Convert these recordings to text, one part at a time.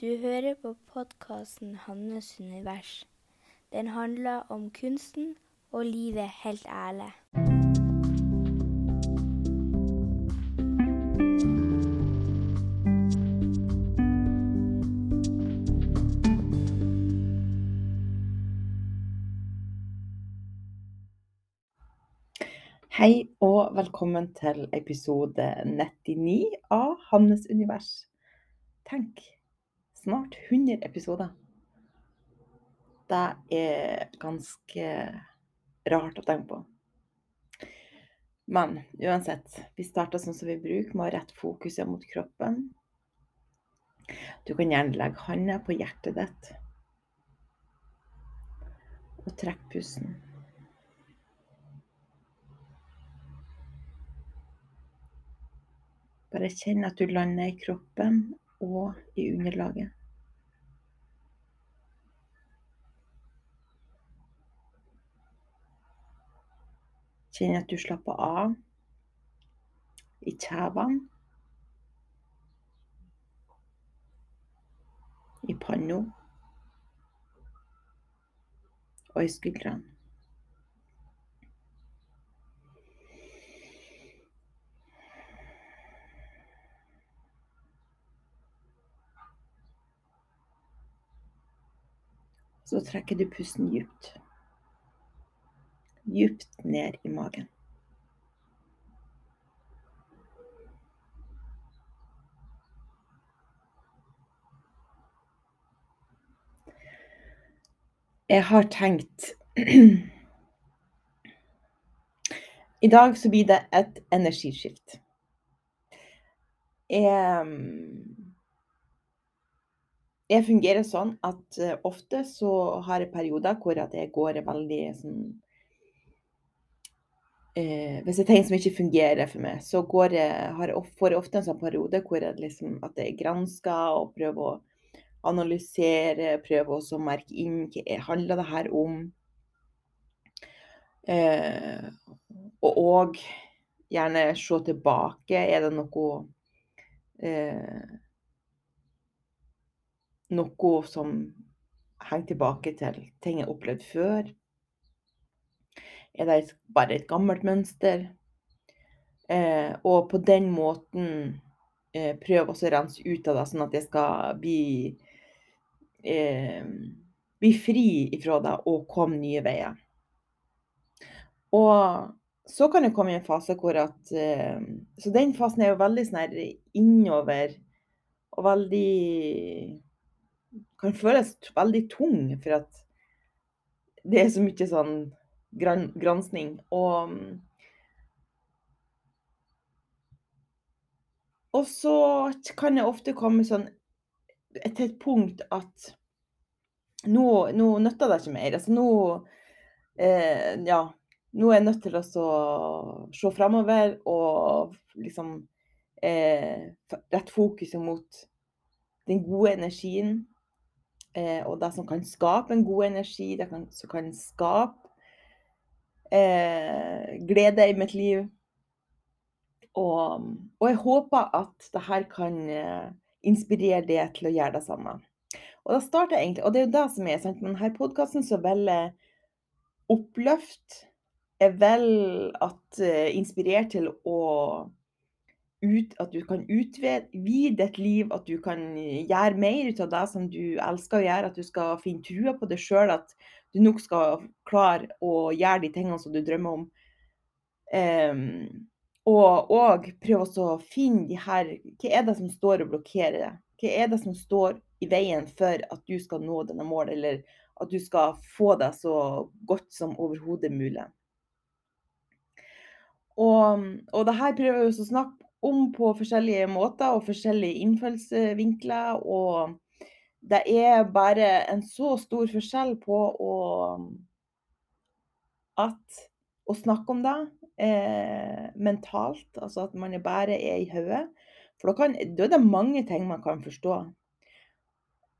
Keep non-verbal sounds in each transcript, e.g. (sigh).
Du hører på podkasten 'Hannes univers'. Den handler om kunsten og livet helt ærlig. Hei og velkommen til episode 99 av Hannes univers. Tenk, snart 100 episoder. Det er ganske rart å tenke på. Men uansett, vi starter sånn som vi bruker, med å rette fokuset mot kroppen. Du kan gjerne legge hånda på hjertet ditt og trekke pusten. Bare kjenn at du lander i kroppen og i underlaget. Kjenn at du slapper av i kjevene, i panna og i skuldrene. Så trekker du pusten dypt. Dypt ned i magen. Jeg har tenkt (clears throat) I dag så blir det et energiskift. Jeg jeg fungerer sånn at uh, ofte så har jeg perioder hvor at jeg går veldig sånn uh, Hvis det er ting som ikke fungerer for meg, så går jeg, får jeg ofte en sånn periode hvor jeg liksom, at jeg gransker og prøver å analysere, prøver også å merke inn hva handler det her om. Eh, og òg gjerne se tilbake. Er det noe noe som henger tilbake til ting jeg har opplevd før? Er det bare et gammelt mønster? Eh, og på den måten eh, prøve å rense ut av det, sånn at jeg skal bli, eh, bli fri ifra det og komme nye veier. Og så kan jeg komme i en fase hvor at eh, Så den fasen er jo veldig sånn innover og veldig kan føles veldig tung, for at det er så mye sånn gransking. Og Og så kan jeg ofte komme sånn til et punkt at nå, nå nytter det ikke mer. Altså nå eh, Ja. Nå er jeg nødt til å se framover og liksom eh, rette fokuset mot den gode energien Eh, og det som kan skape en god energi, det kan, som kan skape eh, glede i mitt liv. Og, og, jeg håper at det her kan eh, inspirere deg til å gjøre det samme. Og da starter jeg egentlig, og det er jo det som er sant, med denne podkasten så vil oppløft. oppløfte. Jeg vil at inspirert inspirere til å ut, at du kan utvide ditt liv, at du kan gjøre mer ut av det som du elsker å gjøre. At du skal finne trua på deg sjøl, at du nok skal klare å gjøre de tingene som du drømmer om. Um, og, og prøve å finne de her Hva er det som står og blokkerer det? Hva er det som står i veien for at du skal nå denne målet, eller at du skal få det så godt som overhodet mulig? Og, og det her prøver jeg å snakke om på forskjellige måter og forskjellige innfallsvinkler. Og det er bare en så stor forskjell på å, at, å snakke om det eh, mentalt, altså at man bare er i hodet. For da, kan, da er det mange ting man kan forstå.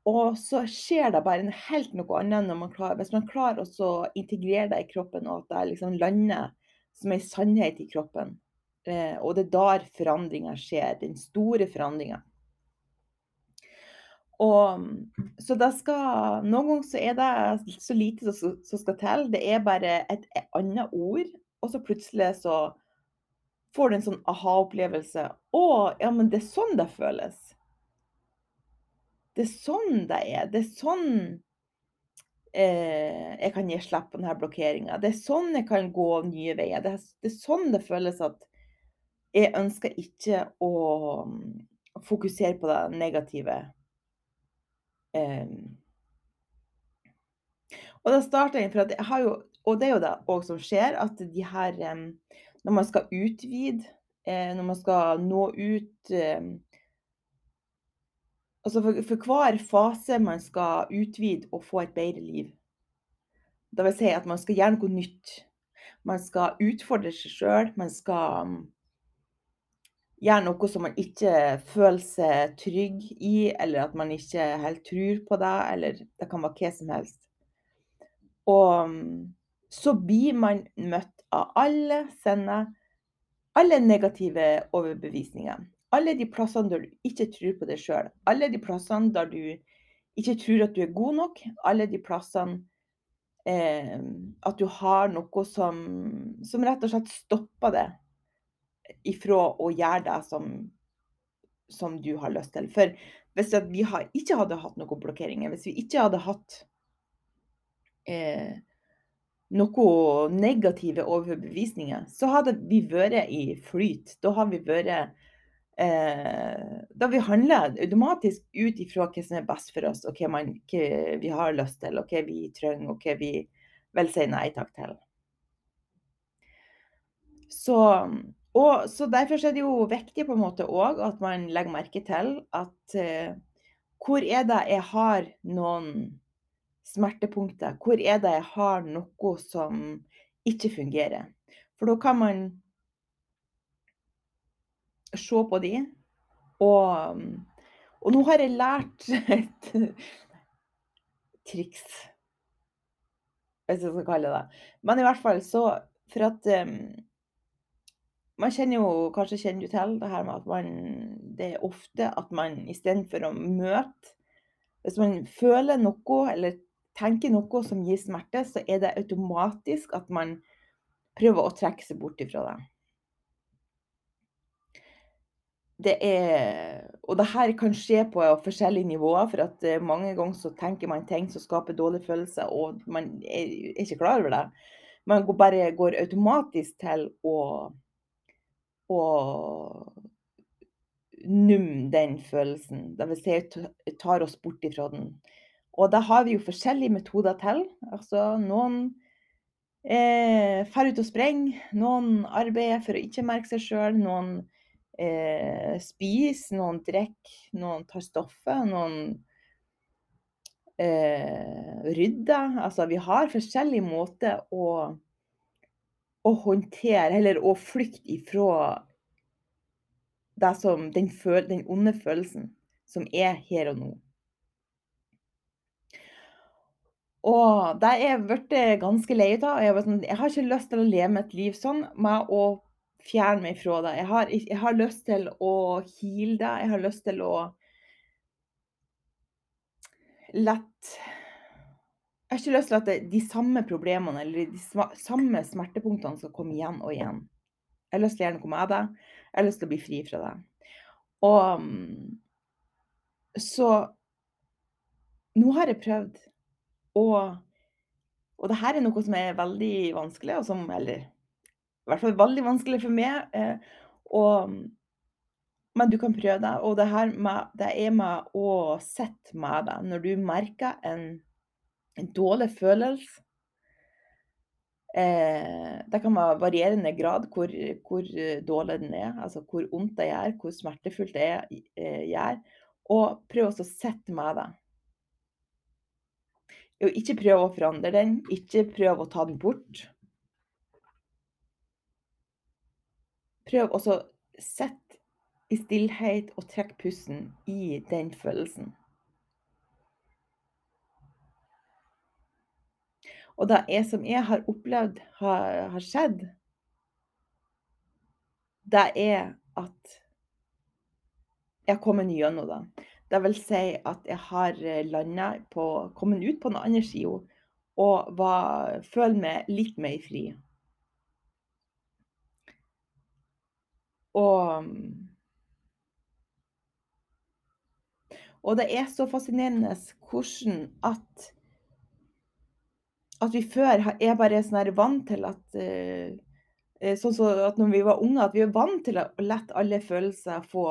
Og så skjer det bare helt noe annet når man klarer, hvis man klarer å integrere det i kroppen, og at det liksom lander som en sannhet i kroppen. Eh, og det er der forandringa skjer. Den store forandringa. Så det skal Noen ganger så er det så lite som som skal til. Det er bare et annet ord, og så plutselig så får du en sånn aha-opplevelse. Å, ja, men det er sånn det føles. Det er sånn det er. Det er sånn eh, jeg kan gi slipp på denne blokkeringa. Det er sånn jeg kan gå nye veier. Det er, det er sånn det føles at jeg ønsker ikke å fokusere på det negative. Um, og da starter jeg for at jeg har jo Og det er jo det òg som skjer, at de her um, Når man skal utvide, eh, når man skal nå ut um, Altså for, for, hver fase man skal utvide og få et bedre liv. Det vil si at man skal gjøre noe nytt. Man skal utfordre seg sjøl. Man skal gjøre noe som man ikke føler seg trygg i, eller at man ikke helt tror på det, eller det kan være hva som helst. Og så blir man møtt av alle sender, alle negative overbevisninger. Alle de plassene der du ikke tror på deg sjøl. Alle de plassene der du ikke tror at du er god nok. Alle de plassene eh, at du har noe som, som rett og slett stopper det ifra å gjøre det som, som du har lyst til. For hvis vi ikke hadde hatt noen blokkeringer, hvis vi ikke hadde hatt eh, noen negative overbevisninger, så hadde vi vært i flyt. Da har vi vært eh, Da vi handler automatisk ut ifra hva som er best for oss, og hva, man, hva vi har lyst til, og hva vi trenger, og hva vi vil si nei takk til. Så og så Derfor er det jo viktig på en måte òg at man legger merke til at eh, hvor er det jeg har noen smertepunkter? Hvor er det jeg har noe som ikke fungerer? For da kan man se på de. Og, og nå har jeg lært et triks, hvis jeg skal kalle det Men i hvert fall så For at um, man kjenner jo kanskje kjenner du til det her med at man Det er ofte at man istedenfor å møte Hvis man føler noe eller tenker noe som gir smerte, så er det automatisk at man prøver å trekke seg bort ifra det. Det er Og det her kan skje på forskjellige nivåer, for at eh, mange ganger så tenker man ting som skaper dårlige følelser, og man er ikke klar over det. Man bare går automatisk til å og numme den følelsen. Vil si tar oss bort ifra den. Og da har vi jo forskjellige metoder til. Altså noen eh, ut og springer, noen arbeider for å ikke merke seg sjøl, noen eh, spiser, noen drikker, noen tar stoffet, noen eh, rydder. Altså vi har forskjellige måter å å håndtere, eller å flykte ifra som, den, føl, den onde følelsen som er her og nå. Og det er jeg blitt ganske lei av. Jeg, sånn, jeg, har ikke lyst til å leve et liv sånn med å fjerne meg fra det. Jeg har, jeg har lyst til å heale det. Jeg har lyst til å lett jeg har ikke lyst til at de samme problemene eller de samme smertepunktene skal komme igjen og igjen. Jeg har lyst til å gjøre noe med det. Jeg har lyst til å bli fri fra det. Og så nå har jeg prøvd. Og, og det her er noe som er veldig vanskelig, og som Eller i hvert fall veldig vanskelig for meg. Eh, og, men du kan prøve det. Og det, her med, det er med å sitte med deg Når du merker en en dårlig følelse. Eh, det kan være varierende grad hvor, hvor, dårlig den er, altså hvor vondt det gjør, hvor smertefullt det eh, gjør. Og prøv også å sitte med det. Ikke prøv å forandre den, ikke prøv å ta den bort. Prøv også å sitte i stillhet og trekke pusten i den følelsen. Og det jeg som jeg har opplevd har, har skjedd, det er at jeg har kommet gjennom det. Det vil si at jeg har landa på Kommet ut på den andre sida og var, føler meg litt mer fri. Og Og det er så fascinerende hvordan at at vi før er bare sånn vant til at uh, Sånn så at når vi var unge, at vi er vant til å la alle følelser få,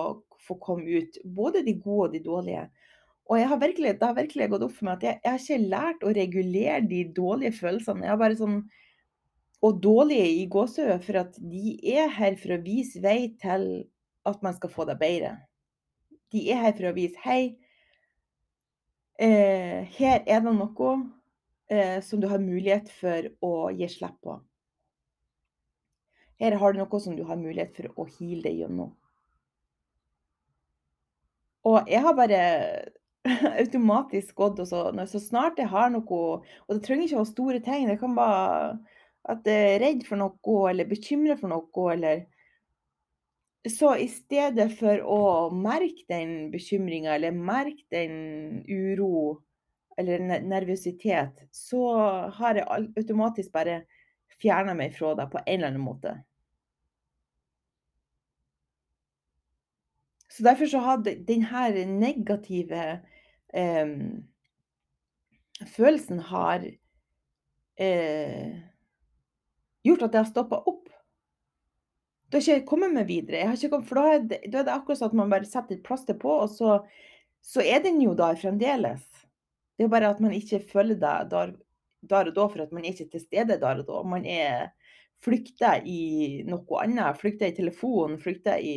få, komme ut. Både de gode og de dårlige. Og virkelig, det har virkelig gått opp for meg at jeg, jeg har ikke lært å regulere de dårlige følelsene. Jeg har bare sånn, Og dårlige i gåsehud, for at de er her for å vise vei til at man skal få det bedre. De er her for å vise Hei, eh, her er det noe eh, som du har mulighet for å gi slipp på. Her har du noe som du har mulighet for å heale deg gjennom. Og jeg har bare (laughs) automatisk gått og så, så snart jeg har noe Og det trenger ikke å være store ting. Det kan bare at jeg er redd for noe eller bekymra for noe eller Så i stedet for å merke den bekymringa eller merke den uro eller nervøsitet, så har jeg automatisk bare fjerna meg fra det på en eller annen måte. Så derfor så hadde denne negative eh, følelsen har eh, gjort at jeg har stoppa opp. Da har ikke kommet meg videre. Kommet, for da er, det, da er, det, akkurat sånn at man bare setter et plaster på, og så, så er den jo der fremdeles. Det er bare at man ikke følger det der, og da, for at man ikke er til stede der og da. Man er flykter i noe annet. Flykter i telefonen, flykter i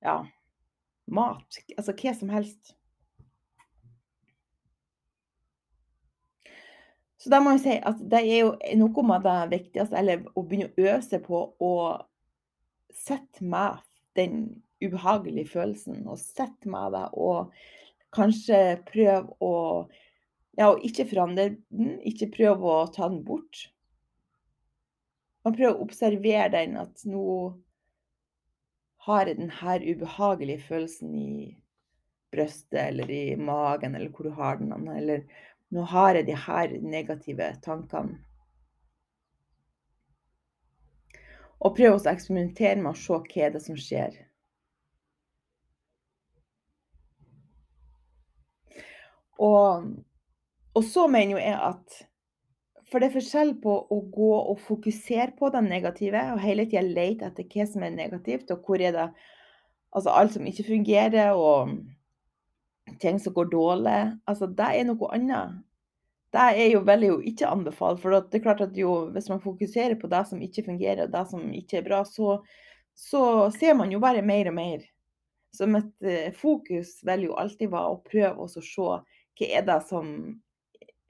ja, mat. Altså hva som helst. Så da må jeg si at det er jo noe med det viktigste, eller å begynne å øse på å sette meg den ubehagelige følelsen, og sette meg det og Kanskje prøve å ja, og ikke forandre den, ikke prøve å ta den bort. Man prøver å observere den, at nå har jeg denne ubehagelige følelsen i brystet eller i magen, eller hvor du har den. Eller nå har jeg de her negative tankene. Og prøv å eksperimentere med å se hva er som skjer. Og, og så mener jo jeg at For det er forskjell på å gå og fokusere på det negative og hele tida lete etter hva som er negativt, og hvor er det Altså alt som ikke fungerer, og ting som går dårlig. Altså, det er noe annet. Det er jo veldig jo ikke anbefalt. For det er klart at jo, hvis man fokuserer på det som ikke fungerer, og det som ikke er bra, så, så ser man jo bare mer og mer. Så mitt eh, fokus vil jo alltid være å prøve å se hva er det som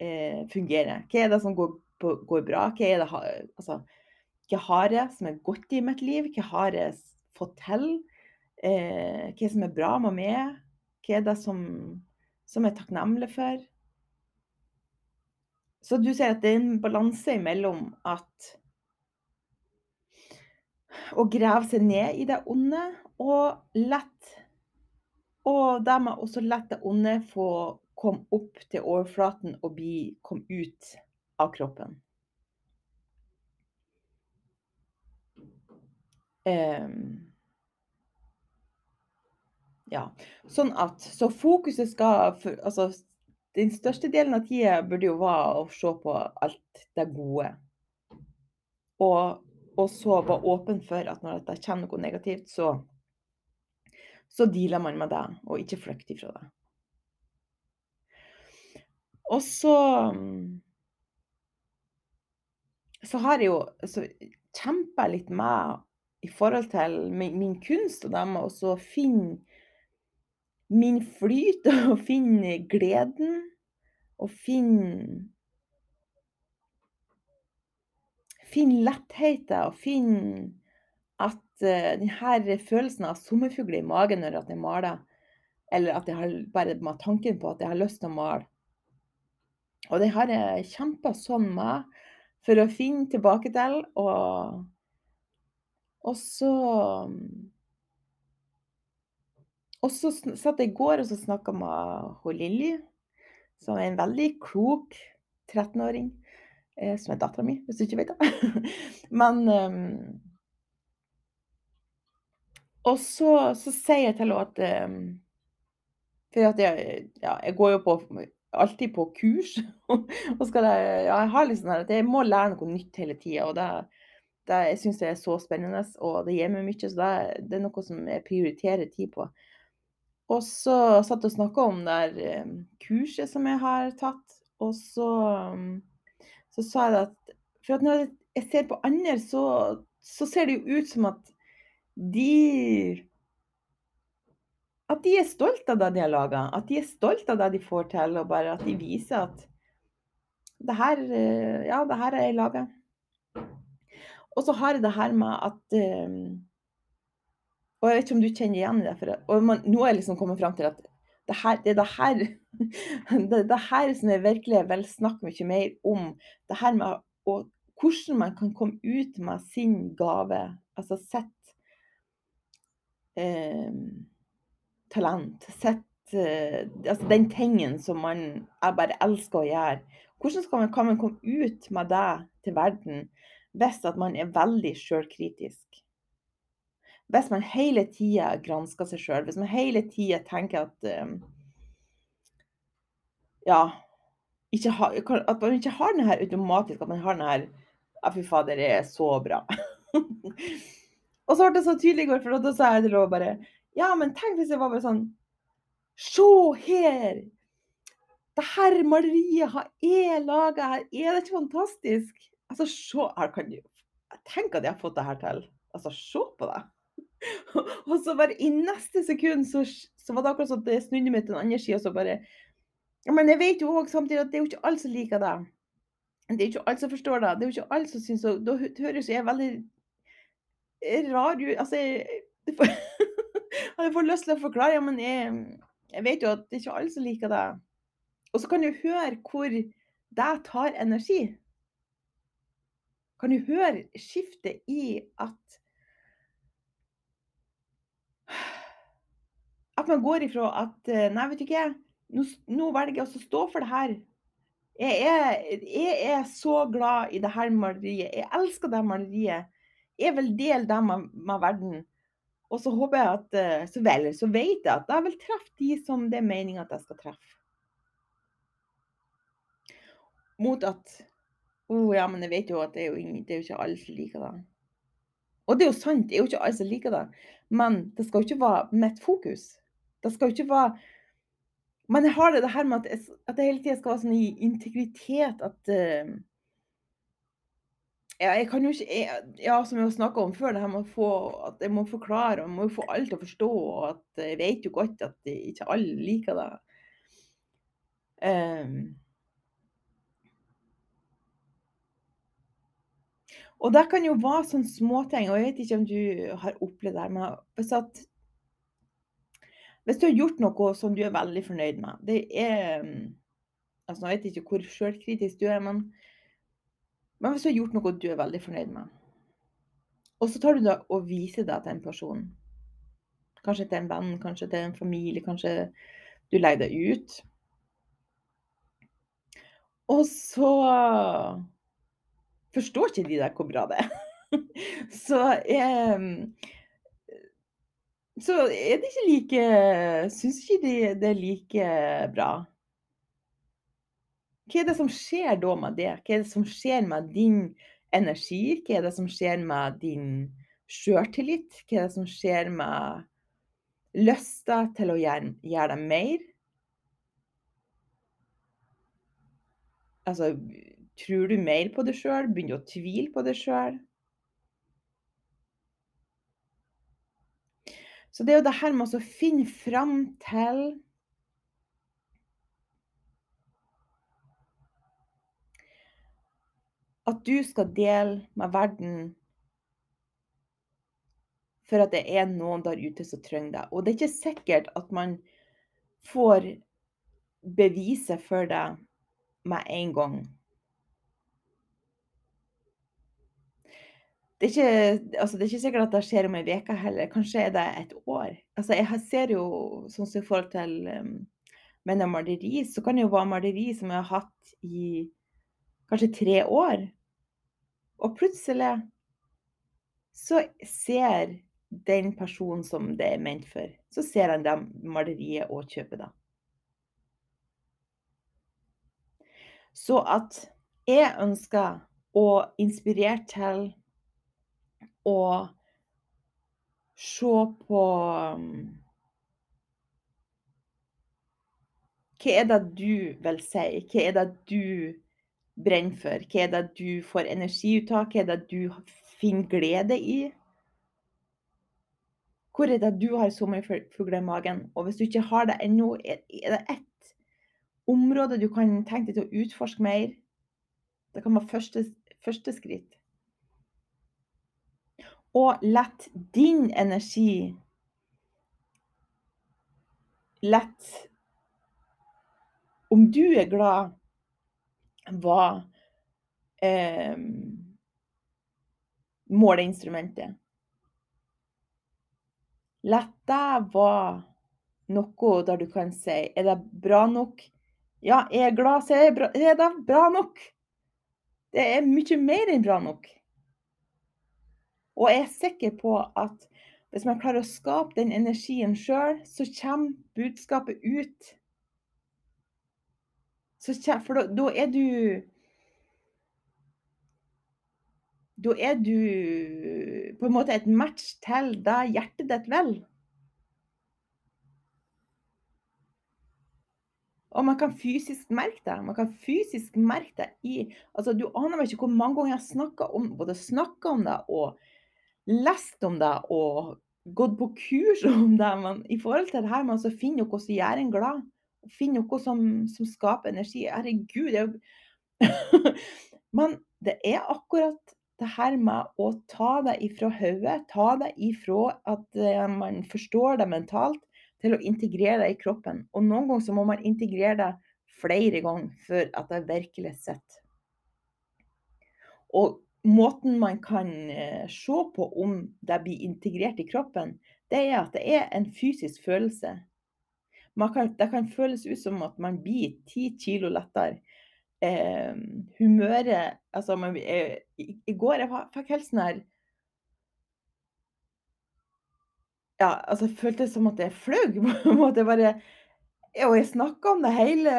eh, fungerer? Hva er det som går, på, går bra? Hva er det altså, hva har jeg som er godt i mitt liv? Hva har jeg fått til? Eh, hva som er bra med meg? Hva er det som, som jeg er takknemlig for? Så du sier at det er en balanse mellom at å grave seg ned i det onde, og lett Og dermed også lett det onde få kom opp til overflaten og bli, kom ut av kroppen. Um, ja, sånn at Så fokuset skal for, Altså, den største delen av tida burde jo være å se på alt det gode. Og, og så være åpen for at når det kommer noe negativt, så, så dealer man med det, og ikke flykter ifra det. Og så så har jeg jo så kjempa litt med i forhold til min, min kunst og dem, og så finne min flyt (laughs) og finne gleden. Og finne Finne lettheten og finne at uh, denne følelsen av sommerfugler i magen når jeg maler, eller at jeg har bare med tanken på at jeg har lyst til å male og det har jeg kjempa sånn med for å finne tilbake til. Og, og så Og så satt jeg i går og så snakka med Lilly, som er en veldig klok 13-åring, eh, som er dattera mi, hvis du ikke vet det. (laughs) Men um, Og så, så sier jeg til henne at um, For at jeg, ja, jeg går jo på alltid på kurs. (laughs) og skal jeg, ja, jeg har liksom at jeg må lære noe nytt hele tida. Og det, det, jeg syns det er så spennende, og det gir meg mye. Så det, det er noe som jeg prioriterer tid på. Og så satt jeg og snakka om det um, kurset som jeg har tatt, og så, så sa jeg at For at når jeg ser på andre, så, så ser det jo ut som at de At de er stolte av det de har laga. At de er stolte av det de får til, og bare at de viser at det her Ja, det her er jeg laga. Og så har jeg det her med at um, og jeg vet ikke om du kjenner igjen det. For, og man, nå er jeg liksom kommet fram til at det, her, det er det her (laughs) det, det her som jeg virkelig vil snakke mye mer om. Det her med å, hvordan man kan komme ut med sin gave. Altså sitt eh, talent. Sitt eh, Altså den tingen som man jeg bare elsker å gjøre. Hvordan kan man komme ut med det til verden hvis at man er veldig sjølkritisk? hvis man hele tida gransker seg sjøl, hvis man hele tida tenker at um, Ja, ha, at man ikke har den her automatisk, at man har den her Ja, fy fader, det er så bra. (laughs) og så ble det så tydelig i går, for da sa jeg til henne bare Ja, men tenk hvis jeg var bare sånn Se her! Det her maleriet har jeg laga her. Er det ikke fantastisk? Altså, se her kan du Tenk at jeg har fått det her til. Altså, se på det. (laughs) og så bare i neste sekund så, så var det akkurat sånn at det snudde meg til den andre sida, så bare Men jeg vet jo òg samtidig at det er jo ikke alle som liker det. Det er jo ikke alle som forstår det. Det er jo ikke alle som syns. Da høres jeg veldig rar ut Altså, jeg, jeg får lyst til å forklare, ja, men jeg, jeg vet jo at det er ikke alle som liker det. Og så kan du høre hvor det tar energi. Kan du høre skiftet i at At man går ifra at eh, Nei, vet du ikke, nå, nå velger jeg å stå for det her. Jeg er, jeg er, så glad i det her maleriet. Jeg elsker det maleriet. Jeg vil dele det med, med, verden. Og så håper jeg at eh, så, vel, så vet jeg at jeg vil treffe de som det er meninga at jeg skal treffe. Mot at Å oh, ja, men jeg vet jo at det er jo, ingen, det er jo ikke alle som liker det. Og det er jo sant, det er jo ikke alle som liker det. Men det skal jo ikke være mitt fokus. Det skal jo ikke være Men jeg har det, det her med at, jeg, at jeg hele tida skal være sånn integritet at uh, ja, jeg kan jo ikke jeg, Ja, som jeg har snakka om før, det her med å få at jeg må forklare og må jo få alle til å forstå. Og at jeg vet jo godt at ikke alle liker det. Um, og det kan jo være sånne småting, og jeg vet ikke om du har opplevd det men hvis at hvis du har gjort noe som du er veldig fornøyd med det er, mm, altså Jeg vet ikke hvor sjølkritisk du er, men, men, hvis du har gjort noe du er veldig fornøyd med, og så tar du da og viser det til en person, kanskje til en venn, kanskje til en familie, kanskje du legger deg ut Og så forstår ikke de deg hvor bra det er. (laughs) så eh, så er det ikke like Syns ikke de det er like bra. Hva er det som skjer da med det? Hva er det som skjer med din energi? Hva er det som skjer med din sjøltillit? Hva er det som skjer med lysta til å gjøre, gjøre deg mer? Altså, tror du mer på deg sjøl? Begynner du å tvile på deg sjøl? Så det er jo det her med å finne fram til At du skal dele med verden for at det er noen der ute som trenger deg. Og det er ikke sikkert at man får beviset for det med en gang. det er, ikke, altså det er ikke sikkert at det skjer om ei uke heller. Kanskje er det et år. Altså jeg ser jo, sånn som i forhold til um, menn og maleri, så kan det jo være maleri som jeg har hatt i kanskje tre år. Og plutselig så ser den personen som det er ment for, så ser han det maleriet og kjøper det. Så at jeg ønsker å inspirere til å se på um, Hva er det du vil si? Hva er det du brenner for? Hva er det du får energi ut av? Hva er det du finner glede i? Hvor er det du har sommerfugler i magen? Og hvis du ikke har det ennå, er det ett område du kan tenke deg til å utforske mer? Det kan være første, første skritt. Og lett din energi Lett Om du er glad, var eh, måleinstrumentet. Lett deg være noe der du kan si Er det bra nok? Ja, jeg er glad, så er det bra, er det bra nok. Det er mye mer enn bra nok. Og jeg er sikker på at hvis man klarer å skape den energien sjøl, så kommer budskapet ut. Kommer, for da, da, er du Da er du på en måte et match til det hjertet ditt vil. Og man kan fysisk merke det. Man kan fysisk merke det i altså Du aner ikke hvor mange ganger jeg har snakka om om det og lest om det og gått på kurs (laughs) om det. Men i forhold til det her med å finne noe som gjør en glad, finne noe som, som skaper energi Herregud, det er jo (laughs) Men det er akkurat det her med å ta det ifra hodet, ta det ifra at eh, man forstår det mentalt, til å integrere det i kroppen. Og noen ganger så må man integrere det flere ganger før at det virkelig sitter. Og måten man kan eh, se på om det blir integrert i kroppen, det er at det er en fysisk følelse. Kan, det kan føles ut som at man blir ti kilo lettere. Eh, humøret Altså, man, eh, i, i, går jeg fikk helt sånn her Ja, altså, det føltes som at jeg fløy (laughs) på en måte. Bare Og jeg snakka om det hele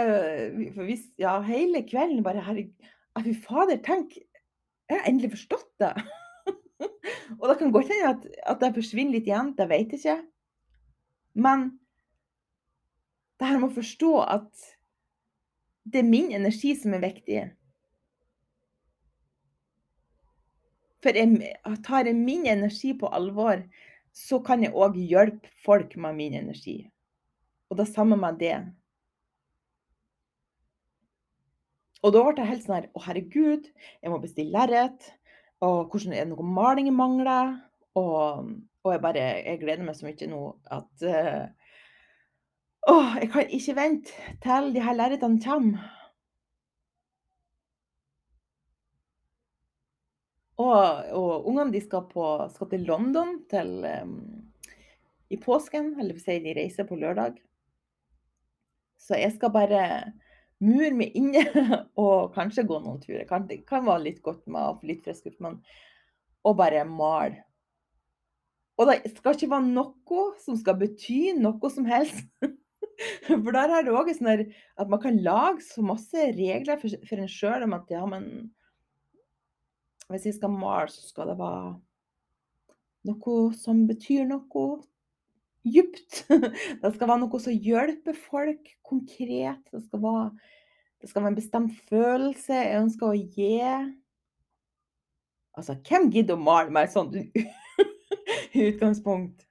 hvis, ja, hele kvelden. Bare herregud, fy fader, tenk Jeg har endelig forstått det. (laughs) og det kan godt hende at, at det forsvinner litt igjen, det vet jeg ikke. Men det her med å forstå at det er min energi som er viktig. For jeg, tar jeg min energi på alvor, så kan jeg òg hjelpe folk med min energi. Og det samme med det. Og da ble jeg helt sånn her Å, herregud, jeg må bestille lerret. Og hvordan er det noe maling jeg mangler? Og, og, jeg bare Jeg gleder meg så mye nå at uh, Å, jeg kan ikke vente til de her lerretene kommer. Og, og ungene de skal, på, skal, til London til, um, i påsken, eller vil si de reiser på lørdag. Så jeg skal bare mure meg inne (laughs) og kanskje gå noen turer. Kan, det kan være litt godt med å få litt frisk luft, men og bare male. Og det skal ikke være noe som skal bety noe som helst. (laughs) (laughs) For der er det òg sånn at man kan lage så masse regler for, for en sjøl om at ja, men hvis jeg skal male, så skal det være noe som betyr noe djupt. (laughs) Det skal være noe som hjelper folk konkret. Det skal være, det skal være en bestemt følelse jeg ønsker å gi. Altså, hvem gidder å male meg sånn (laughs) i utgangspunkt?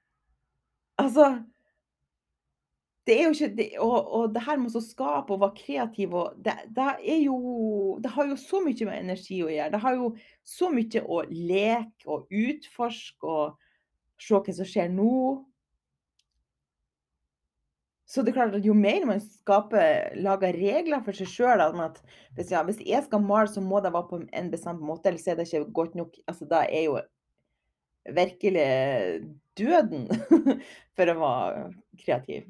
Altså det er jo ikke det, og, og, det her med å skape og være kreativ og det, det, er jo Det har jo så mye med energi å gjøre. Det har jo så mye å leke og utforske og se hva som skjer nå. Så det er klart at jo mer man skaper, lager regler for seg sjøl hvis, ja, hvis, jeg skal male, så må det være på en bestemt måte, ellers er det ikke godt nok. Altså, da er jo virkelig døden (laughs) for å være kreativ.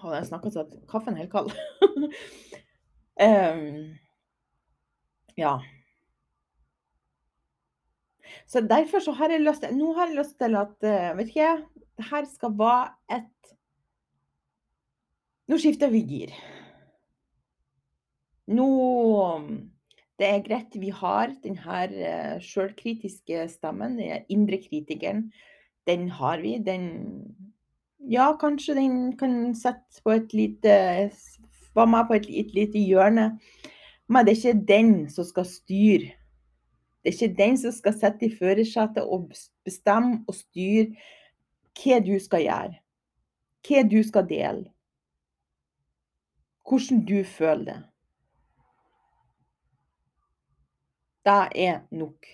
Å, jeg snakka så at kaffen helt kald. um, (laughs) ja. Så derfor så har jeg lyst til Nå har jeg lyst til at uh, Vet ikke, det her skal være et Nå skifter vi gir. Nå Det er greit, vi har denne uh, sjølkritiske stemmen, den indre kritikeren. Den har vi. Den Ja, kanskje den kan sette på et lite Være med på et, et lite hjørne. Men det er ikke den som skal styre. Det er ikke den som skal sitte i førersetet og bestemme og styre hva du skal gjøre. Hva du skal dele. Hvordan du føler det. Det er nok,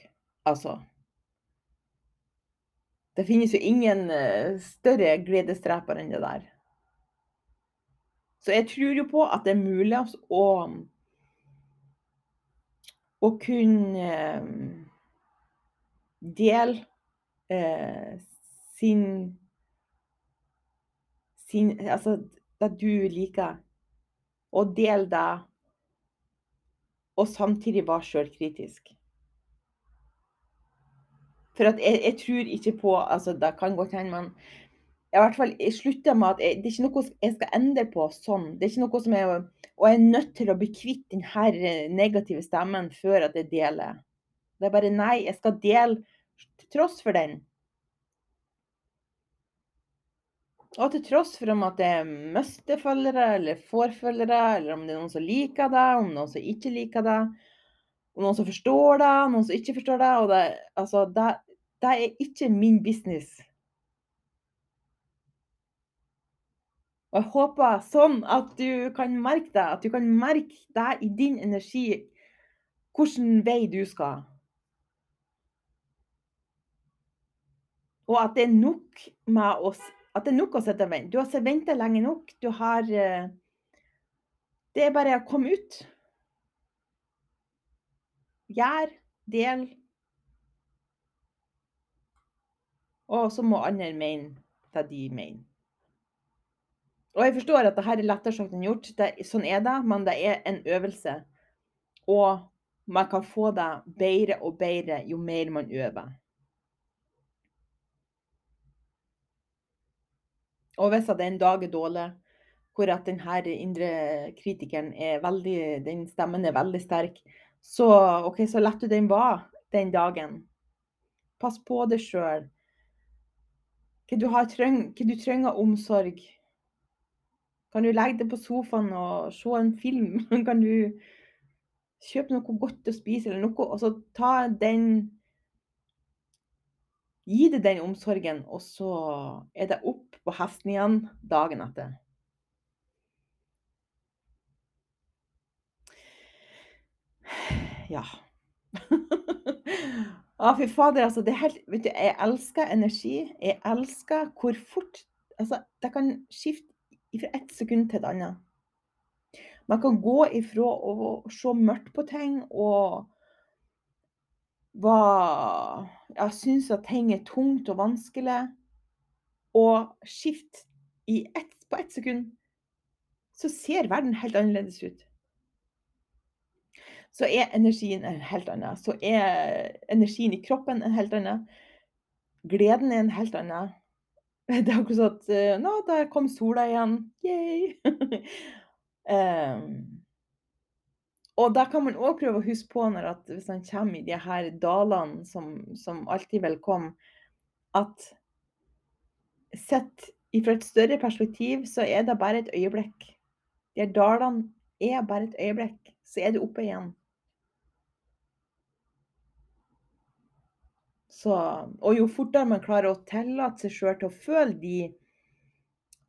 altså. Det finnes jo ingen større gledesdreper enn det der. Så jeg tror jo på at det er mulig å å kunne dele eh, sin sin Altså det du liker, og dele det, og samtidig være sjølkritisk. For jeg, jeg, tror ikke på altså Det kan godt hende, men i hvert fall jeg slutter med at jeg, det er ikke noe jeg skal endre på sånn. Det er ikke noe som jeg Og jeg er nødt til å bli kvitt denne negative stemmen før at jeg deler. Det er bare nei, jeg skal dele til tross for den. Og til tross for om at jeg mister følgere eller får følgere, eller om det er noen som liker det, om noen som ikke liker det, om noen som forstår det, noen som ikke forstår det. Og det, altså, det, det er ikke min business. Og jeg håper sånn at du kan merke det, at du kan merke det i din energi, hvilken vei du skal. Og at det er nok med å, at det er nok å sitte og vente. Du har venta lenge nok. Du har Det er bare å komme ut. Gjør, del. Og så må andre mene det de mener. Og jeg forstår at dette er lettere sagt enn gjort. Det, sånn er det, men det er en øvelse. Og man kan få det bedre og bedre jo mer man øver. Og hvis det en dag er dårlig, hvor at denne indre kritikeren er veldig Den stemmen er veldig sterk, så OK, så lett du den var den dagen. Pass på deg sjøl. Hva du, har, hva du trenger av omsorg. Kan du legge deg på sofaen og se en film? (laughs) Kan du kjøpe noe godt å spise eller noe, og så ta den Gi det den omsorgen, og så er det opp på hesten igjen dagen etter. (sighs) Ja. (laughs) Ja, fy fader, altså. Det er helt Vet du, jeg elsker energi. Jeg elsker hvor fort Altså, det kan skifte fra ett sekund til et annet. Man kan gå ifra å se mørkt på ting og hva Ja, synes at ting er tungt og vanskelig, og skifte ett, på ett sekund, så ser verden helt annerledes ut. Så er energien en helt annen. Så er energien i kroppen en helt annen. Gleden er en helt annen. (laughs) Det er akkurat sånn at Nå, der kom sola igjen. Yay! um, (laughs) og da kan man òg prøve å huske på når at hvis man kommer i de her dalene som, som alltid vil komme, at sett fra et større perspektiv, så er det bare et øyeblikk. De her dalene er bare et øyeblikk, så er du oppe igjen. Så, og jo fortere man klarer å tillate seg sjøl til å føle de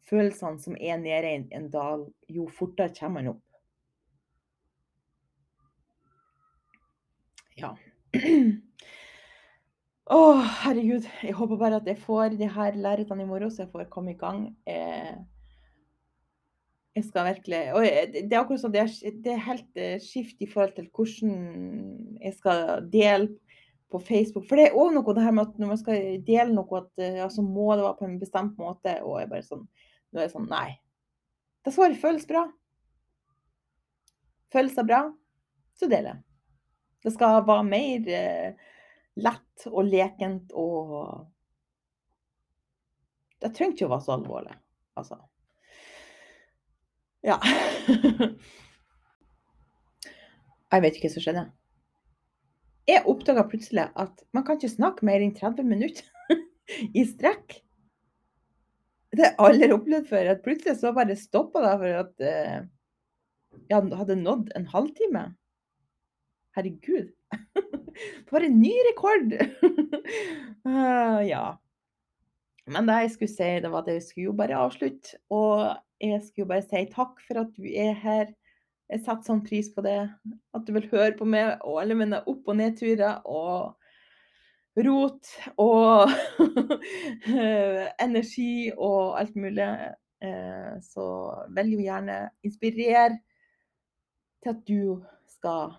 følelsene som er nede i en dal, jo fortere kommer man opp. Ja. (clears throat) Å, oh, herregud. Jeg håper bare at jeg får de her lerretene i morgen, så jeg får komme i gang. Eh, jeg skal virkelig Og det er akkurat sånn det er, det er helt eh, skift i forhold til hvordan jeg skal dele på Facebook. For det er òg noe det her med at når man skal dele noe, at ja, så må det være på en bestemt måte. Og jeg bare sånn Nå er jeg sånn Nei. Det svaret føles bra. Føles det bra, så deler jeg. Det skal være mer eh, lett og lekent og Det trenger ikke å være så alvorlig, altså. Ja. (laughs) Jeg vet ikke hva som skjedde. Jeg oppdaga plutselig at man kan ikke snakke mer enn 30 minutter (laughs) i strekk. Det har jeg aldri opplevd før. At plutselig så bare stoppa det for at uh, jeg hadde nådd en halvtime. Herregud. (laughs) For en ny rekord! uh, (laughs) ja. Men det jeg skulle si, det var at jeg skulle jo bare avslutte. Og jeg skulle jo bare si takk for at du er her. Jeg setter sånn pris på det. At du vil høre på meg og alle mine opp- og nedturer og rot og (laughs) energi og alt mulig. Eh, så vil jo gjerne inspirere til at du skal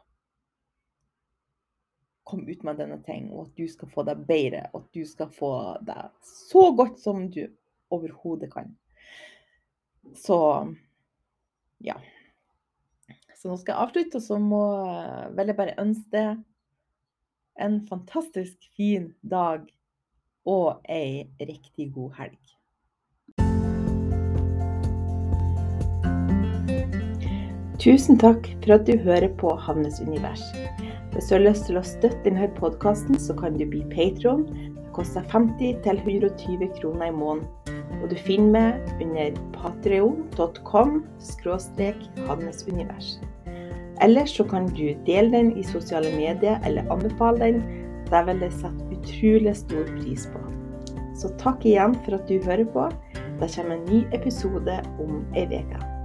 komme ut med denne ting, og at du skal få deg bedre, og at du skal få deg så godt som du overhodet kan. Så ja. Så nå skal jeg avslutte, og så må, vel jeg bare ønske deg en fantastisk fin dag og ei riktig god helg. Tusen takk for at du hører på Havnes univers. Hvis du har lyst til å støtte denne podkasten, så kan du bli patron. Det koster 50 120 kroner i måneden. Og du finner meg under patrion.com hannesunivers. Ellers så kan du dele den i sosiale medier eller anbefale den. Det vil jeg sette utrolig stor pris på. Så takk igjen for at du hører på. Det kommer en ny episode om ei uke.